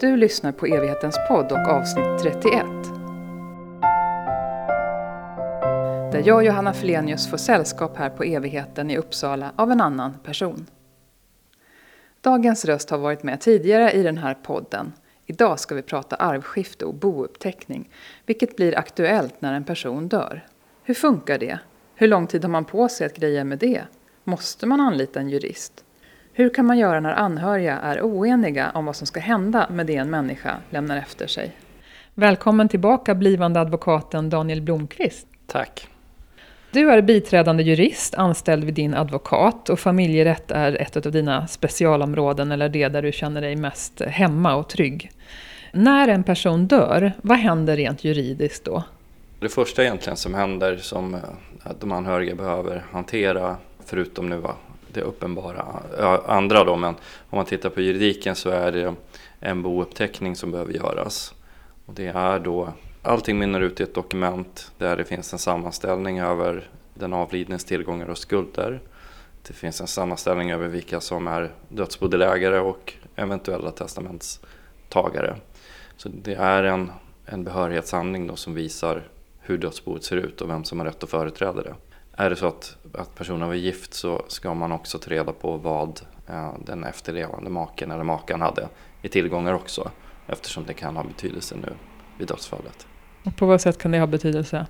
Du lyssnar på Evighetens podd och avsnitt 31. Där jag, Johanna Felenius, får sällskap här på Evigheten i Uppsala av en annan person. Dagens röst har varit med tidigare i den här podden. Idag ska vi prata arvskifte och bouppteckning, vilket blir aktuellt när en person dör. Hur funkar det? Hur lång tid har man på sig att greja med det? Måste man anlita en jurist? Hur kan man göra när anhöriga är oeniga om vad som ska hända med det en människa lämnar efter sig? Välkommen tillbaka blivande advokaten Daniel Blomqvist. Tack. Du är biträdande jurist anställd vid din advokat och familjerätt är ett av dina specialområden eller det där du känner dig mest hemma och trygg. När en person dör, vad händer rent juridiskt då? Det första egentligen som händer som de anhöriga behöver hantera, förutom nu det uppenbara andra då, men om man tittar på juridiken så är det en bouppteckning som behöver göras. Och det är då, allting mynnar ut i ett dokument där det finns en sammanställning över den avlidnes tillgångar och skulder. Det finns en sammanställning över vilka som är dödsbodelägare och eventuella testamentstagare. Så det är en, en behörighetshandling då som visar hur dödsboet ser ut och vem som har rätt att företräda det. Är det så att, att personen var gift så ska man också ta reda på vad eh, den efterlevande maken eller makan hade i tillgångar också. Eftersom det kan ha betydelse nu vid dödsfallet. På vad sätt kan det ha betydelse?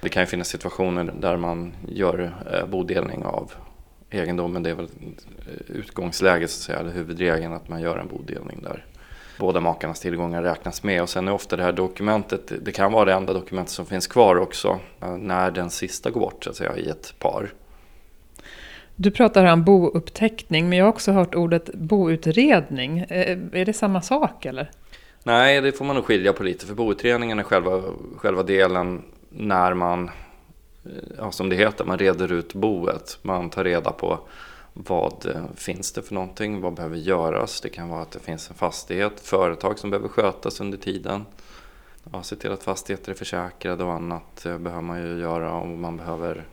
Det kan ju finnas situationer där man gör eh, bodelning av egendomen. Det är väl utgångsläget, så att säga, eller huvudregeln att man gör en bodelning där båda makarnas tillgångar räknas med. Och sen är ofta det här dokumentet, det kan vara det enda dokumentet som finns kvar också eh, när den sista går bort så att säga i ett par. Du pratar här om bouppteckning, men jag har också hört ordet boutredning. Eh, är det samma sak eller? Nej, det får man nog skilja på lite. För boutredningen är själva, själva delen när man, eh, ja, som det heter, man reder ut boet. Man tar reda på vad eh, finns det för någonting? Vad behöver göras? Det kan vara att det finns en fastighet, företag som behöver skötas under tiden. Ja, se till att fastigheter är försäkrade och annat eh, behöver man ju göra om man behöver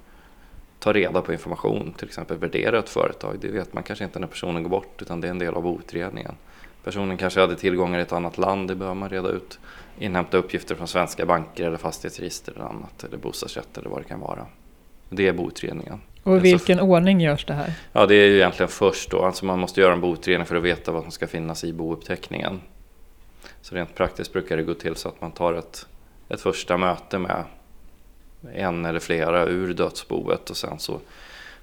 ta reda på information, till exempel värdera ett företag. Det vet man kanske inte när personen går bort utan det är en del av utredningen. Personen kanske hade tillgångar i ett annat land, det behöver man reda ut. Inhämta uppgifter från svenska banker eller fastighetsregister eller annat, eller bostadsrätt eller vad det kan vara. Det är boutredningen. Och i vilken så, ordning görs det här? Ja, det är ju egentligen först då. Alltså man måste göra en boutredning för att veta vad som ska finnas i bouppteckningen. Så rent praktiskt brukar det gå till så att man tar ett, ett första möte med en eller flera ur dödsboet och sen så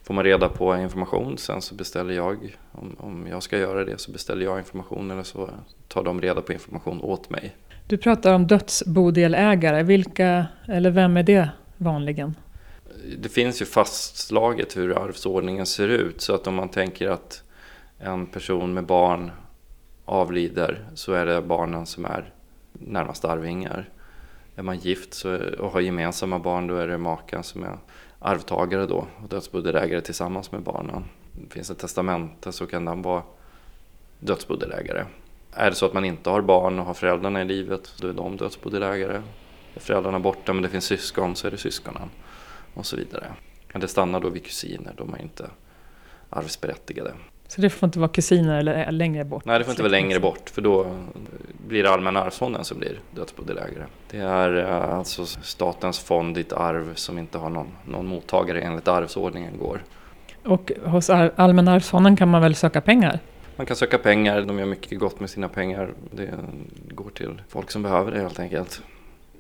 får man reda på information. Sen så beställer jag, om, om jag ska göra det så beställer jag information eller så tar de reda på information åt mig. Du pratar om dödsbodelägare. Vilka, eller vem är det vanligen? Det finns ju fastslaget hur arvsordningen ser ut. Så att om man tänker att en person med barn avlider så är det barnen som är närmast arvingar. Är man gift så, och har gemensamma barn då är det maken som är arvtagare då och dödsbodelägare tillsammans med barnen. Finns det testamente så kan den vara dödsbodelägare. Är det så att man inte har barn och har föräldrarna i livet då är de dödsbodelägare. Är föräldrarna borta men det finns syskon så är det syskonen och så vidare. Men det stannar då vid kusiner, de är inte arvsberättigade. Så det får inte vara kusiner eller längre bort? Nej, det får inte vara längre bort för då blir det Allmänna arvsfonden som blir dödsbodelägare. Det är eh, alltså statens fond dit arv som inte har någon, någon mottagare enligt arvsordningen går. Och hos Allmänna arvsfonden kan man väl söka pengar? Man kan söka pengar, de gör mycket gott med sina pengar. Det går till folk som behöver det helt enkelt.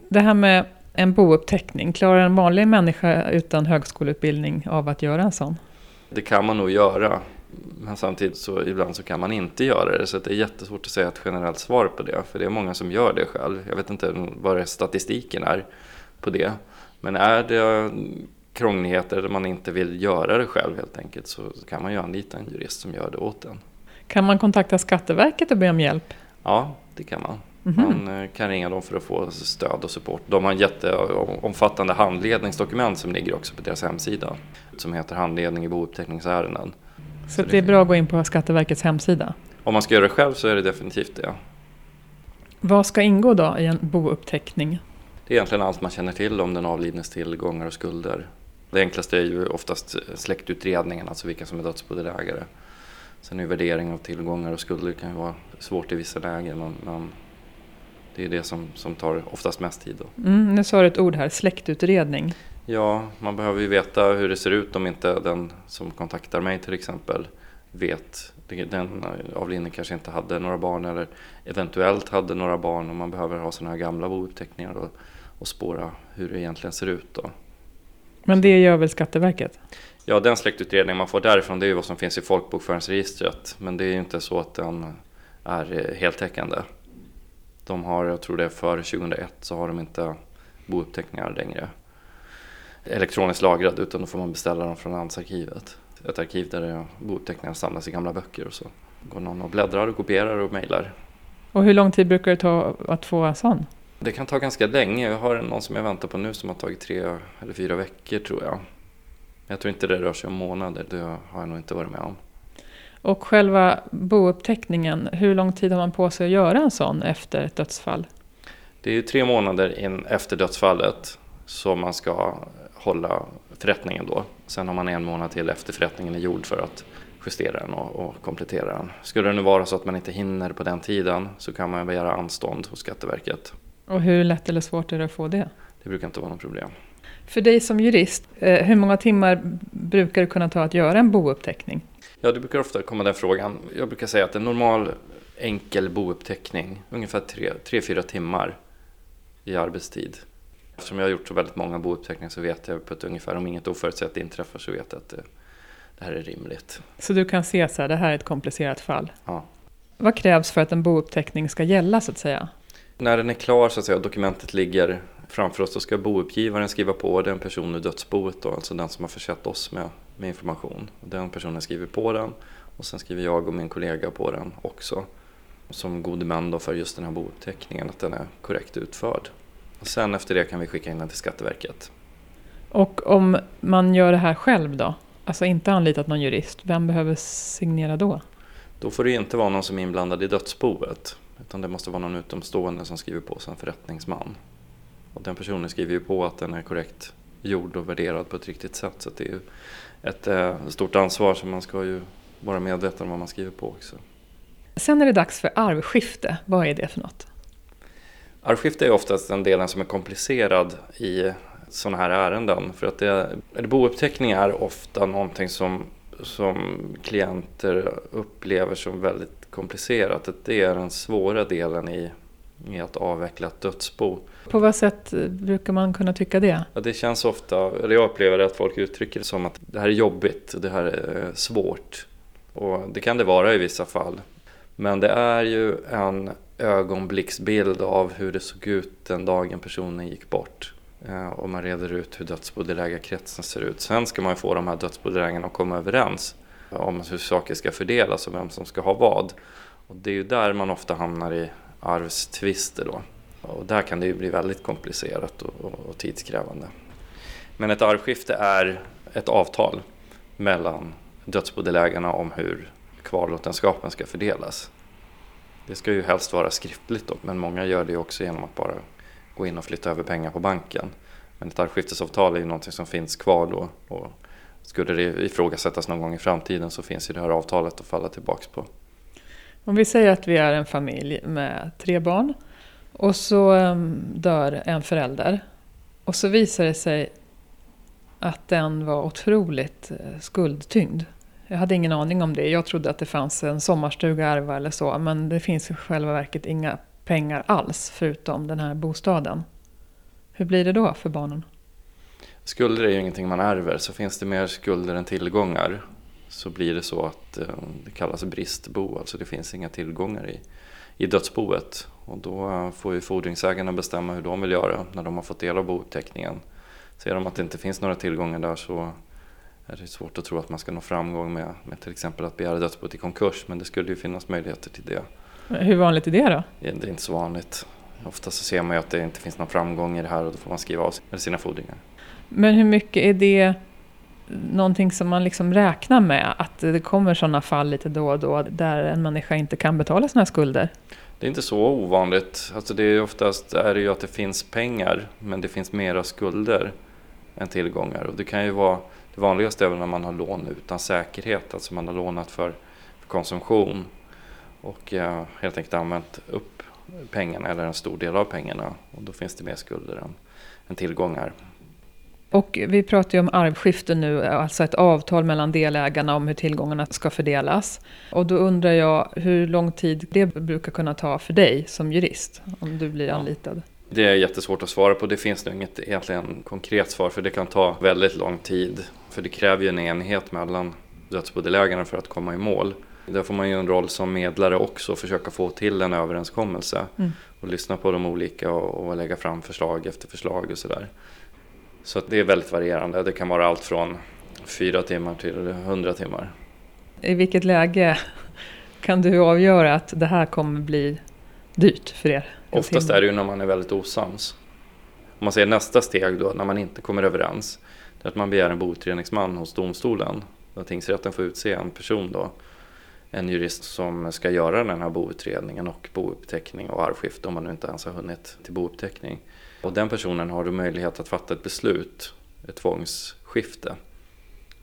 Det här med en bouppteckning, klarar en vanlig människa utan högskoleutbildning av att göra en sån? Det kan man nog göra. Men samtidigt så ibland så kan man inte göra det. Så det är jättesvårt att säga ett generellt svar på det. För det är många som gör det själv. Jag vet inte vad statistiken är på det. Men är det krångligheter där man inte vill göra det själv helt enkelt så kan man ju anlita en jurist som gör det åt en. Kan man kontakta Skatteverket och be om hjälp? Ja, det kan man. Mm -hmm. Man eh, kan ringa dem för att få stöd och support. De har en jätteomfattande handledningsdokument som ligger också på deras hemsida. Som heter Handledning i bouppteckningsärenden. Så, så det är bra att gå in på Skatteverkets hemsida? Om man ska göra det själv så är det definitivt det. Vad ska ingå då i en bouppteckning? Det är egentligen allt man känner till om den avlidnes tillgångar och skulder. Det enklaste är ju oftast släktutredningen, alltså vilka som är dödsbodelägare. Sen är värdering av tillgångar och skulder kan ju vara svårt i vissa lägen men det är det som, som tar oftast mest tid. Då. Mm, nu sa du ett ord här, släktutredning. Ja, man behöver ju veta hur det ser ut om inte den som kontaktar mig till exempel vet. Den avlidne kanske inte hade några barn eller eventuellt hade några barn och man behöver ha sådana här gamla bouppteckningar och, och spåra hur det egentligen ser ut. Då. Men det gör väl Skatteverket? Ja, den släktutredning man får därifrån det är ju vad som finns i folkbokföringsregistret. Men det är ju inte så att den är heltäckande. De har, jag tror det är före 2001, så har de inte bouppteckningar längre elektroniskt lagrade utan då får man beställa dem från landsarkivet. Ett arkiv där bouppteckningar samlas i gamla böcker och så går någon och bläddrar och kopierar och mejlar. Och hur lång tid brukar det ta att få en sån? Det kan ta ganska länge. Jag har någon som jag väntar på nu som har tagit tre eller fyra veckor tror jag. Jag tror inte det rör sig om månader, det har jag nog inte varit med om. Och själva bouppteckningen, hur lång tid har man på sig att göra en sån efter ett dödsfall? Det är ju tre månader in efter dödsfallet som man ska hålla förrättningen då. Sen har man en månad till efter förrättningen är gjord för att justera den och, och, komplettera den. Skulle det nu vara så att man inte hinner på den tiden så kan man begära anstånd hos Skatteverket. Och hur lätt eller svårt är det att få det? Det brukar inte vara något problem. För dig som jurist, eh, hur många timmar brukar det kunna ta att göra en bouppteckning? Ja, det brukar ofta komma den frågan. Jag brukar säga att en normal enkel bouppteckning, ungefär 3-4 timmar i arbetstid. Eftersom jag har gjort så väldigt många bouppteckningar så vet jag på ett ungefär, om inget oförutsett inträffar så vet jag att det, det här är rimligt. Så du kan se så här, det här är ett komplicerat fall? Ja. Vad krävs för att en bouppteckning ska gälla så att säga? När den är klar så att säga, dokumentet ligger framför oss, då ska bouppgivaren skriva på den person ur dödsboet då, alltså den som har försett oss med, med information. Den personen skriver på den och sen skriver jag och min kollega på den också som gode män då för just den här bouppteckningen, att den är korrekt utförd. Och sen efter det kan vi skicka in den till Skatteverket. Och om man gör det här själv då? Alltså inte anlitat någon jurist, vem behöver signera då? Då får det inte vara någon som är inblandad i dödsboet. Utan det måste vara någon utomstående som skriver på som förrättningsman. Och den personen skriver ju på att den är korrekt gjord och värderad på ett riktigt sätt. Så det är ju ett eh, stort ansvar som man ska ju vara medveten om vad man skriver på också. Sen är det dags för arvskifte. Vad är det för något? Arvskifte är oftast den delen som är komplicerad i sådana här ärenden. För att det, bouppteckning är ofta någonting som, som klienter upplever som väldigt komplicerat. Det är den svåra delen i, i att avveckla ett dödsbo. På vad sätt brukar man kunna tycka det? Ja, det känns ofta, eller jag upplever att folk uttrycker det som att det här är jobbigt, det här är svårt. Och det kan det vara i vissa fall. Men det är ju en ögonblicksbild av hur det såg ut den dagen personen gick bort. Eh, och man reder ut hur dödsbodelägarkretsen ser ut. Sen ska man få de här dödsbodelägarna att komma överens om hur saker ska fördelas och vem som ska ha vad. Och det är ju där man ofta hamnar i arvstvister då. Och där kan det ju bli väldigt komplicerat och, och, och tidskrävande. Men ett arvskifte är ett avtal mellan dödsbodelägarna om hur kvarlåtenskapen ska fördelas. Det ska ju helst vara skriftligt då, men många gör det också genom att bara gå in och flytta över pengar på banken. Men ett arvskiftesavtal är ju någonting som finns kvar då och skulle det ifrågasättas någon gång i framtiden så finns ju det här avtalet att falla tillbaks på. Om vi säger att vi är en familj med tre barn och så ehm, dör en förälder och så visar det sig att den var otroligt eh, skuldtyngd. Jag hade ingen aning om det. Jag trodde att det fanns en sommarstuga att ärva eller så. Men det finns i själva verket inga pengar alls förutom den här bostaden. Hur blir det då för barnen? Skulder är ju ingenting man ärver. Så finns det mer skulder än tillgångar så blir det så att eh, det kallas bristbo. Alltså det finns inga tillgångar i, i dödsboet. Och då får ju fordringsägarna bestämma hur de vill göra när de har fått del av bouppteckningen. Ser de att det inte finns några tillgångar där så är det svårt att tro att man ska nå framgång med, med till exempel att begära dödsboet i konkurs. Men det skulle ju finnas möjligheter till det. Hur vanligt är det då? Det är inte så vanligt. Ofta så ser man ju att det inte finns någon framgång i det här och då får man skriva av sina fordringar. Men hur mycket är det någonting som man liksom räknar med? Att det kommer sådana fall lite då och då där en människa inte kan betala sina skulder? Det är inte så ovanligt. Alltså det är oftast är det ju att det finns pengar men det finns mera skulder än tillgångar. Och det kan ju vara det vanligaste är väl när man har lån utan säkerhet, alltså man har lånat för konsumtion och eh, helt enkelt använt upp pengarna eller en stor del av pengarna och då finns det mer skulder än, än tillgångar. Och vi pratar ju om arvskifte nu, alltså ett avtal mellan delägarna om hur tillgångarna ska fördelas. Och då undrar jag hur lång tid det brukar kunna ta för dig som jurist, om du blir anlitad? Det är jättesvårt att svara på. Det finns nog inget egentligen konkret svar för det kan ta väldigt lång tid. För det kräver ju en enighet mellan dödsbodelägarna för att komma i mål. Där får man ju en roll som medlare också, försöka få till en överenskommelse. Mm. Och lyssna på de olika och, och lägga fram förslag efter förslag och sådär. Så det är väldigt varierande. Det kan vara allt från fyra timmar till hundra timmar. I vilket läge kan du avgöra att det här kommer bli dyrt för er? Oftast är det ju när man är väldigt osams. Om man ser nästa steg då, när man inte kommer överens, det är att man begär en boutredningsman hos domstolen. Där tingsrätten får utse en person då, en jurist som ska göra den här boutredningen och bouppteckning och arvskifte om man nu inte ens har hunnit till bouppteckning. Och den personen har då möjlighet att fatta ett beslut, ett tvångsskifte,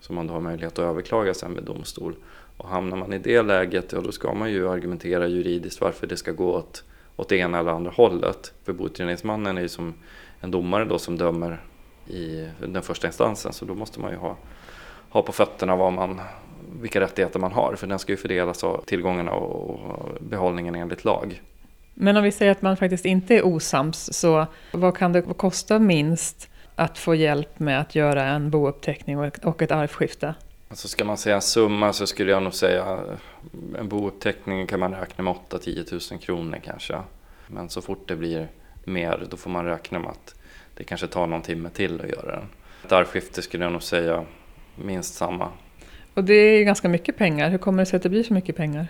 som man då har möjlighet att överklaga sen med domstol. Och hamnar man i det läget, ja då ska man ju argumentera juridiskt varför det ska gå åt, åt det ena eller andra hållet. För boutredningsmannen är ju som en domare då som dömer i den första instansen, så då måste man ju ha, ha på fötterna vad man, vilka rättigheter man har, för den ska ju fördelas av tillgångarna och behållningen enligt lag. Men om vi säger att man faktiskt inte är osams, så vad kan det kosta minst att få hjälp med att göra en bouppteckning och ett arvskifte? Alltså ska man säga en summa så skulle jag nog säga en bouppteckning kan man räkna med 8-10 000 kronor kanske. Men så fort det blir mer då får man räkna med att det kanske tar någon timme till att göra den. Ett arvskifte skulle jag nog säga minst samma. Och det är ganska mycket pengar. Hur kommer det sig att det blir så mycket pengar?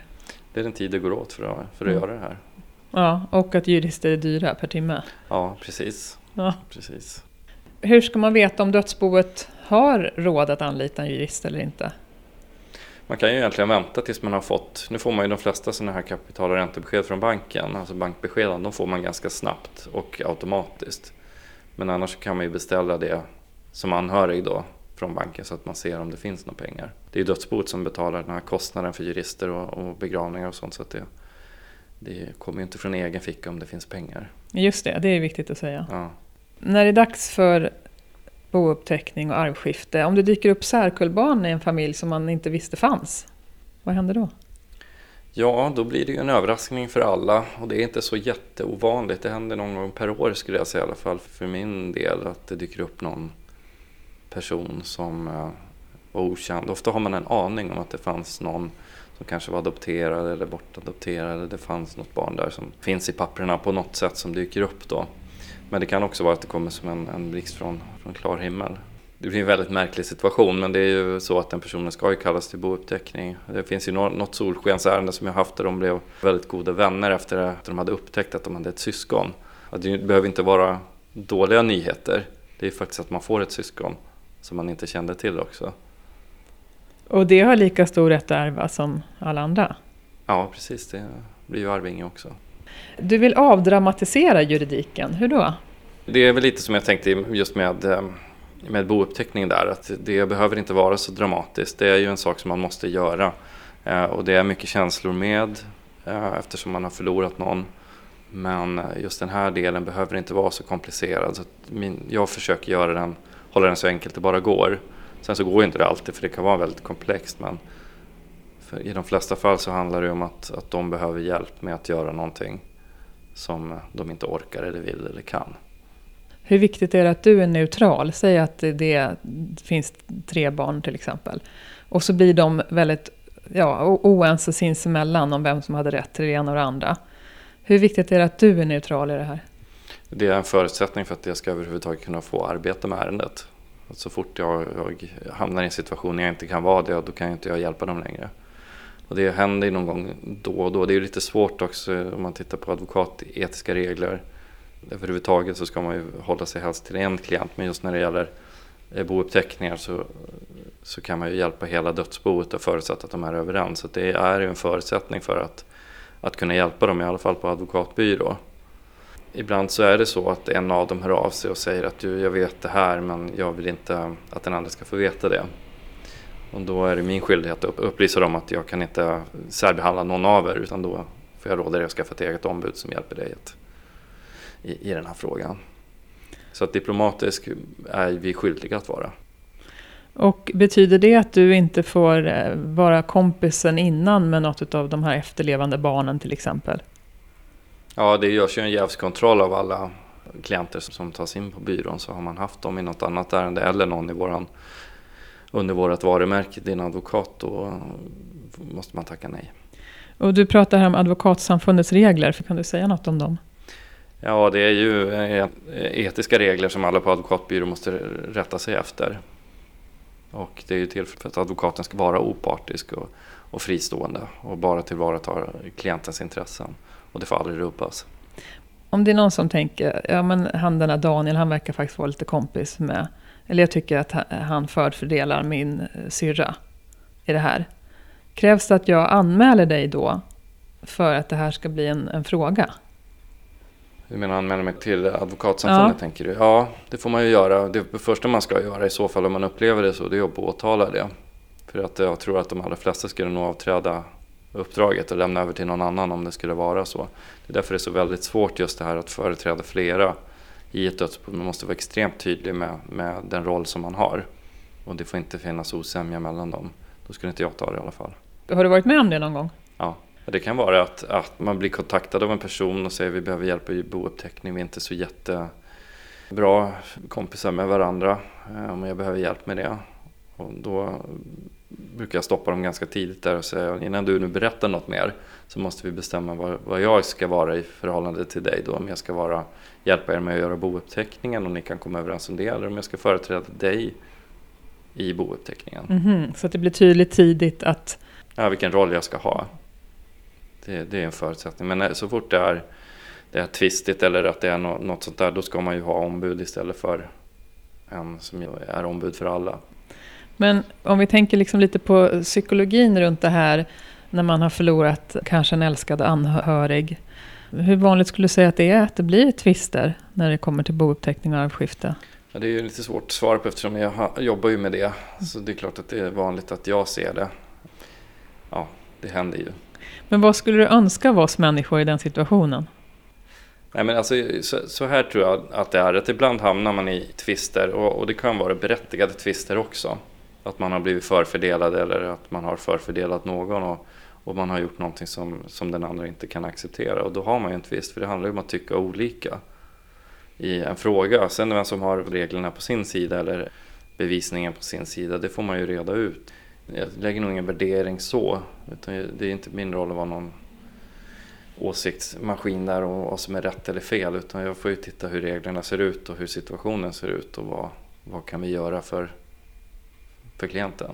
Det är den tid det går åt för att, för att mm. göra det här. Ja, och att jurister är dyra per timme. Ja, precis. Ja. precis. Hur ska man veta om dödsboet har råd att anlita en jurist eller inte? Man kan ju egentligen vänta tills man har fått, nu får man ju de flesta sådana här kapital och räntebesked från banken, alltså bankbeskeden, de får man ganska snabbt och automatiskt. Men annars kan man ju beställa det som anhörig då från banken så att man ser om det finns några pengar. Det är ju dödsboet som betalar den här kostnaden för jurister och, och begravningar och sånt så att det, det kommer ju inte från egen ficka om det finns pengar. Just det, det är viktigt att säga. Ja. När det är dags för bouppteckning och arvskifte, om det dyker upp särkullbarn i en familj som man inte visste fanns, vad händer då? Ja, då blir det ju en överraskning för alla och det är inte så jätteovanligt. Det händer någon gång per år skulle jag säga i alla fall för min del att det dyker upp någon person som eh, var okänd. Ofta har man en aning om att det fanns någon som kanske var adopterade eller bortadopterade. Det fanns något barn där som finns i papperna på något sätt som dyker upp då. Men det kan också vara att det kommer som en, en blixt från, från klar himmel. Det blir en väldigt märklig situation men det är ju så att den personen ska ju kallas till bouppteckning. Det finns ju något solskensärende som jag haft där de blev väldigt goda vänner efter att de hade upptäckt att de hade ett syskon. Att det behöver inte vara dåliga nyheter. Det är faktiskt att man får ett syskon som man inte kände till också. Och det har lika stor rätt att ärva som alla andra? Ja, precis. Det blir ju arvinge också. Du vill avdramatisera juridiken, hur då? Det är väl lite som jag tänkte just med, eh, med bouppteckning där, att det behöver inte vara så dramatiskt. Det är ju en sak som man måste göra. Eh, och det är mycket känslor med eh, eftersom man har förlorat någon. Men just den här delen behöver inte vara så komplicerad. Så jag försöker göra den, hålla den så enkelt det bara går. Sen så går inte det alltid för det kan vara väldigt komplext. Men i de flesta fall så handlar det om att, att de behöver hjälp med att göra någonting som de inte orkar eller vill eller kan. Hur viktigt är det att du är neutral? Säg att det finns tre barn till exempel. Och så blir de väldigt ja, oense sinsemellan om vem som hade rätt till det ena och det andra. Hur viktigt är det att du är neutral i det här? Det är en förutsättning för att jag ska överhuvudtaget kunna få arbeta med ärendet. Så fort jag, jag hamnar i en situation där jag inte kan vara det, då kan jag inte jag hjälpa dem längre. Och det händer ju någon gång då och då. Det är lite svårt också om man tittar på advokatetiska regler. Överhuvudtaget så ska man ju hålla sig helst till en klient, men just när det gäller eh, bouppteckningar så, så kan man ju hjälpa hela dödsboet och förutsatt att de är överens. Så det är ju en förutsättning för att, att kunna hjälpa dem, i alla fall på advokatbyrå ibland så är det så att en av dem hör av sig och säger att du, jag vet det här men jag vill inte att den andra ska få veta det. Och då är det min skyldighet att upplysa dem att jag kan inte särbehandla någon av er utan då får jag råda dig att skaffa ett eget ombud som hjälper dig att, i, i den här frågan. Så att diplomatisk är vi skyldiga att vara. Och betyder det att du inte får eh, vara kompisen innan med något av de här efterlevande barnen till exempel? Ja, det görs ju en jävskontroll av alla klienter som tas in på byrån. Så har man haft dem i något annat ärende eller någon i våran, under vårt varumärke, din advokat, då måste man tacka nej. Och du pratar här om Advokatsamfundets regler, för kan du säga något om dem? Ja, det är ju eh, etiska regler som alla på advokatbyrå måste rätta sig efter. Och det är ju till för att advokaten ska vara opartisk och, och fristående och bara tillvarata klientens intressen. Och det får aldrig rubbas. Om det är någon som tänker, ja men han den här Daniel, han verkar faktiskt vara lite kompis med, eller jag tycker att han förfördelar min eh, syrra i det här. Krävs det att jag anmäler dig då för att det här ska bli en, en fråga? Du menar anmäla mig till advokatsamfundet ja. tänker du? Ja, det får man ju göra. Det första man ska göra i så fall om man upplever det så, det är att påtala det. För att jag tror att de allra flesta skulle nog avträda uppdraget och lämna över till någon annan om det skulle vara så. Det är därför det är så väldigt svårt just det här att företräda flera i ett dödsbo. Man måste vara extremt tydlig med, med den roll som man har. Och det får inte finnas osämja mellan dem. Då skulle inte jag ta det i alla fall. Har du varit med om det någon gång? Ja. Det kan vara att, att man blir kontaktad av en person och säger vi behöver hjälp i bouppteckning. Vi är inte så jättebra kompisar med varandra. Eh, om jag behöver hjälp med det. Och då brukar jag stoppa dem ganska tidigt där och säga innan du nu berättar något mer så måste vi bestämma vad, vad jag ska vara i förhållande till dig då. Om jag ska vara, hjälpa er med att göra bouppteckningen och ni kan komma överens om det eller om jag ska företräda dig i bouppteckningen. Mm -hmm. Så att det blir tydligt tidigt att... Ja, vilken roll jag ska ha. Det, det är en förutsättning. Men så fort det är, det är tvistigt eller att det är något sånt där, då ska man ju ha ombud istället för en som är ombud för alla. Men om vi tänker liksom lite på psykologin runt det här när man har förlorat kanske en älskad anhörig. Hur vanligt skulle du säga att det är att det blir tvister när det kommer till bouppteckning och arvskifte? Ja, det är ju lite svårt att svara på eftersom jag jobbar ju med det. Så det är klart att det är vanligt att jag ser det. Ja, det händer ju. Men vad skulle du önska av oss människor i den situationen? Nej, men alltså, så, så, här tror jag att det är. Att ibland hamnar man i tvister och, och det kan vara berättigade tvister också. Att man har blivit förfördelad eller att man har förfördelat någon och, och man har gjort någonting som, som den andra inte kan acceptera. Och då har man ju en tvist för det handlar ju om att tycka olika i en fråga. Sen vem som har reglerna på sin sida eller bevisningen på sin sida, det får man ju reda ut. Jag lägger nog ingen värdering så. Utan det är inte min roll att vara någon åsiktsmaskin där och vad som är rätt eller fel. Utan jag får ju titta hur reglerna ser ut och hur situationen ser ut och vad, vad kan vi göra för, för klienten.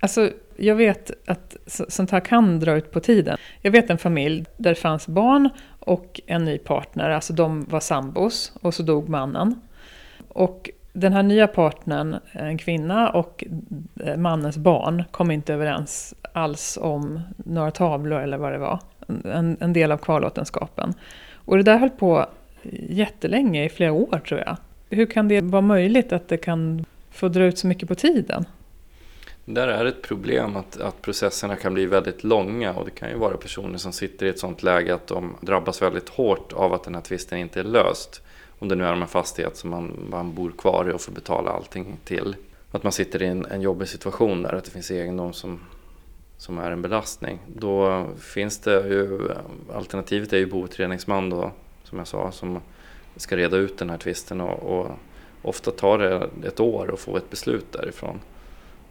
Alltså, jag vet att sånt här kan dra ut på tiden. Jag vet en familj där det fanns barn och en ny partner. Alltså de var sambos och så dog mannen. Och den här nya partnern, en kvinna och eh, mannens barn, kom inte överens alls om några tavlor eller vad det var. En, en del av kvarlåtenskapen. Och det där höll på jättelänge, i flera år tror jag. Hur kan det vara möjligt att det kan få dra ut så mycket på tiden? Där är ett problem att, att processerna kan bli väldigt långa och det kan ju vara personer som sitter i ett sånt läge att de drabbas väldigt hårt av att den här tvisten inte är löst om det nu är en fastighet som man, man bor kvar i och får betala allting till. Att man sitter i en, en jobbig situation där, att det finns egendom som, som är en belastning. Då finns det ju, alternativet är ju boutredningsman då, som jag sa, som ska reda ut den här tvisten och, och ofta tar det ett år att få ett beslut därifrån.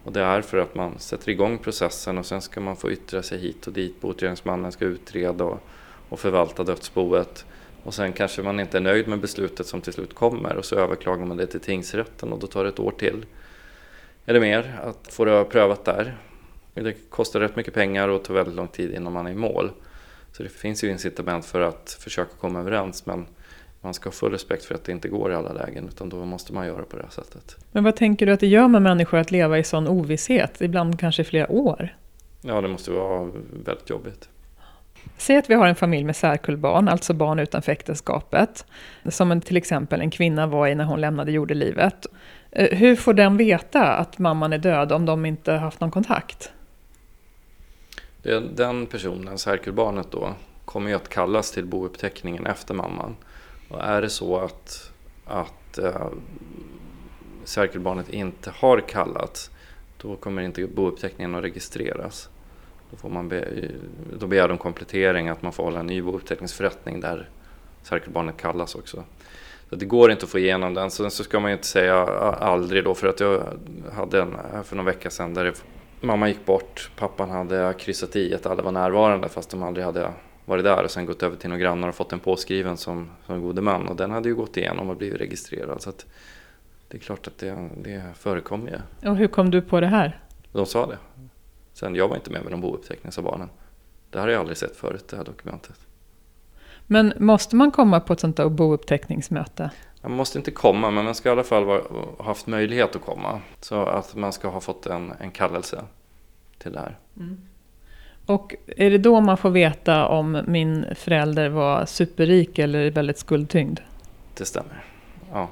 Och det är för att man sätter igång processen och sen ska man få yttra sig hit och dit. Boutredningsmannen ska utreda och, och förvalta dödsboet. Och sen kanske man inte är nöjd med beslutet som till slut kommer och så överklagar man det till tingsrätten och då tar det ett år till. Eller mer att få det prövat där. Det kostar rätt mycket pengar och tar väldigt lång tid innan man är i mål. Så det finns ju incitament för att försöka komma överens men man ska ha full respekt för att det inte går i alla lägen utan då måste man göra på det här sättet. Men vad tänker du att det gör med människor att leva i sån ovisshet, ibland kanske i flera år? Ja, det måste vara väldigt jobbigt. Säg att vi har en familj med särkullbarn, alltså barn utanför äktenskapet, som en, till exempel en kvinna var i när hon lämnade jordelivet. Eh, hur får den veta att mamman är död om de inte haft någon kontakt? Den personen, särkullbarnet då, kommer ju att kallas till bouppteckningen efter mamman. Och är det så att, att eh, äh, särkullbarnet inte har kallats, då kommer inte bouppteckningen att registreras. Då, får man be, då begär de komplettering att man får hålla en ny bouppteckningsförrättning där särkullbarnet kallas också. Så det går inte att få igenom den. Sen så ska man ju inte säga aldrig då för att jag hade en eh, för någon vecka sedan där mamma gick bort, pappan hade kryssat i att alla var närvarande fast de aldrig hade varit där och sen gått över till några grannar och fått den påskriven som, som gode man och den hade ju gått igenom och blivit registrerad. Så det är klart att det, det förekommer ju. Och hur kom du på det här? De sa det. Sen jag var inte med vid någon bouppteckning sa barnen. Det har jag aldrig sett förut, det här dokumentet. Men måste man komma på ett sånt där bouppteckningsmöte? Man måste inte komma, men man ska i alla fall ha haft möjlighet att komma. Så att man ska ha fått en, en kallelse till det här. Mm. Och är det då man får veta om min förälder var superrik eller väldigt skuldtyngd? Det stämmer, ja.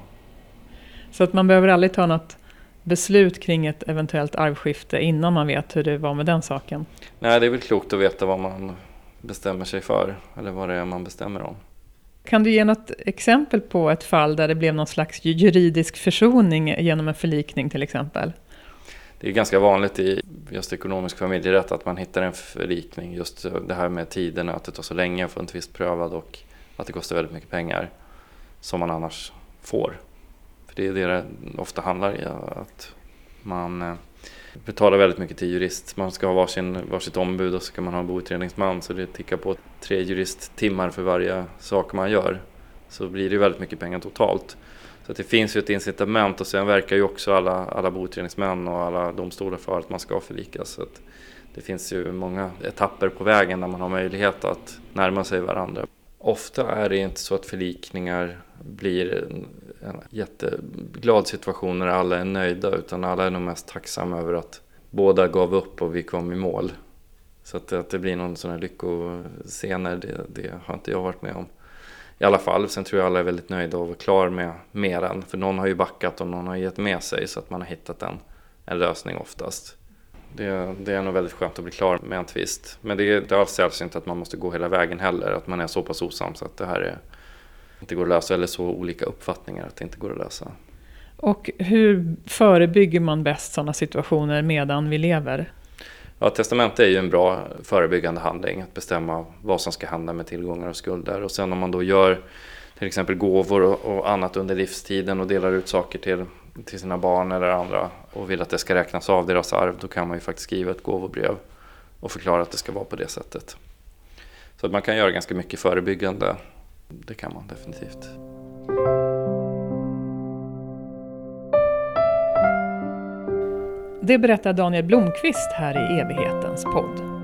Så att man behöver aldrig ta något beslut kring ett eventuellt arvskifte innan man vet hur det var med den saken? Nej, det är väl klokt att veta vad man bestämmer sig för, eller vad det är man bestämmer om. Kan du ge något exempel på ett fall där det blev någon slags juridisk försoning genom en förlikning till exempel? Det är ganska vanligt i just ekonomisk familjerätt att man hittar en förlikning. Just det här med tiden, att det tar så länge att få en tvist prövad och att det kostar väldigt mycket pengar som man annars får. För det är det det ofta handlar om, att man eh, betalar väldigt mycket till jurist. Man ska ha varsin, varsitt ombud och så ska man ha en boutredningsman så det tickar på tre juristtimmar för varje sak man gör. Så blir det väldigt mycket pengar totalt. Så det finns ju ett incitament och sen verkar ju också alla, alla boutredningsmän och alla domstolar för att man ska förlikas. Så det finns ju många etapper på vägen där man har möjlighet att närma sig varandra. Ofta är det inte så att förlikningar blir en, en jätteglad situation när alla är nöjda utan alla är nog mest tacksamma över att båda gav upp och vi kom i mål. Så att, att det blir någon sån här lyckoscener, det, det har inte jag varit med om. I alla fall, sen tror jag alla är väldigt nöjda och klar med mer än. För någon har ju backat och någon har gett med sig så att man har hittat en, en lösning oftast. Det, det är nog väldigt skönt att bli klar med en tvist. Men det är, det är alls sällsynt att man måste gå hela vägen heller. Att man är så pass osams att det här är, inte går att lösa. Eller så olika uppfattningar att det inte går att lösa. Och hur förebygger man bäst sådana situationer medan vi lever? Ja, testamente är ju en bra förebyggande handling. Att bestämma vad som ska hända med tillgångar och skulder. Och sen om man då gör till exempel gåvor och, annat under livstiden och delar ut saker till, till sina barn eller andra och vill att det ska räknas av deras arv. Då kan man ju faktiskt skriva ett gåvobrev och förklara att det ska vara på det sättet. Så att man kan göra ganska mycket förebyggande. Det kan man definitivt. Det berättar Daniel Blomqvist här i evighetens podd.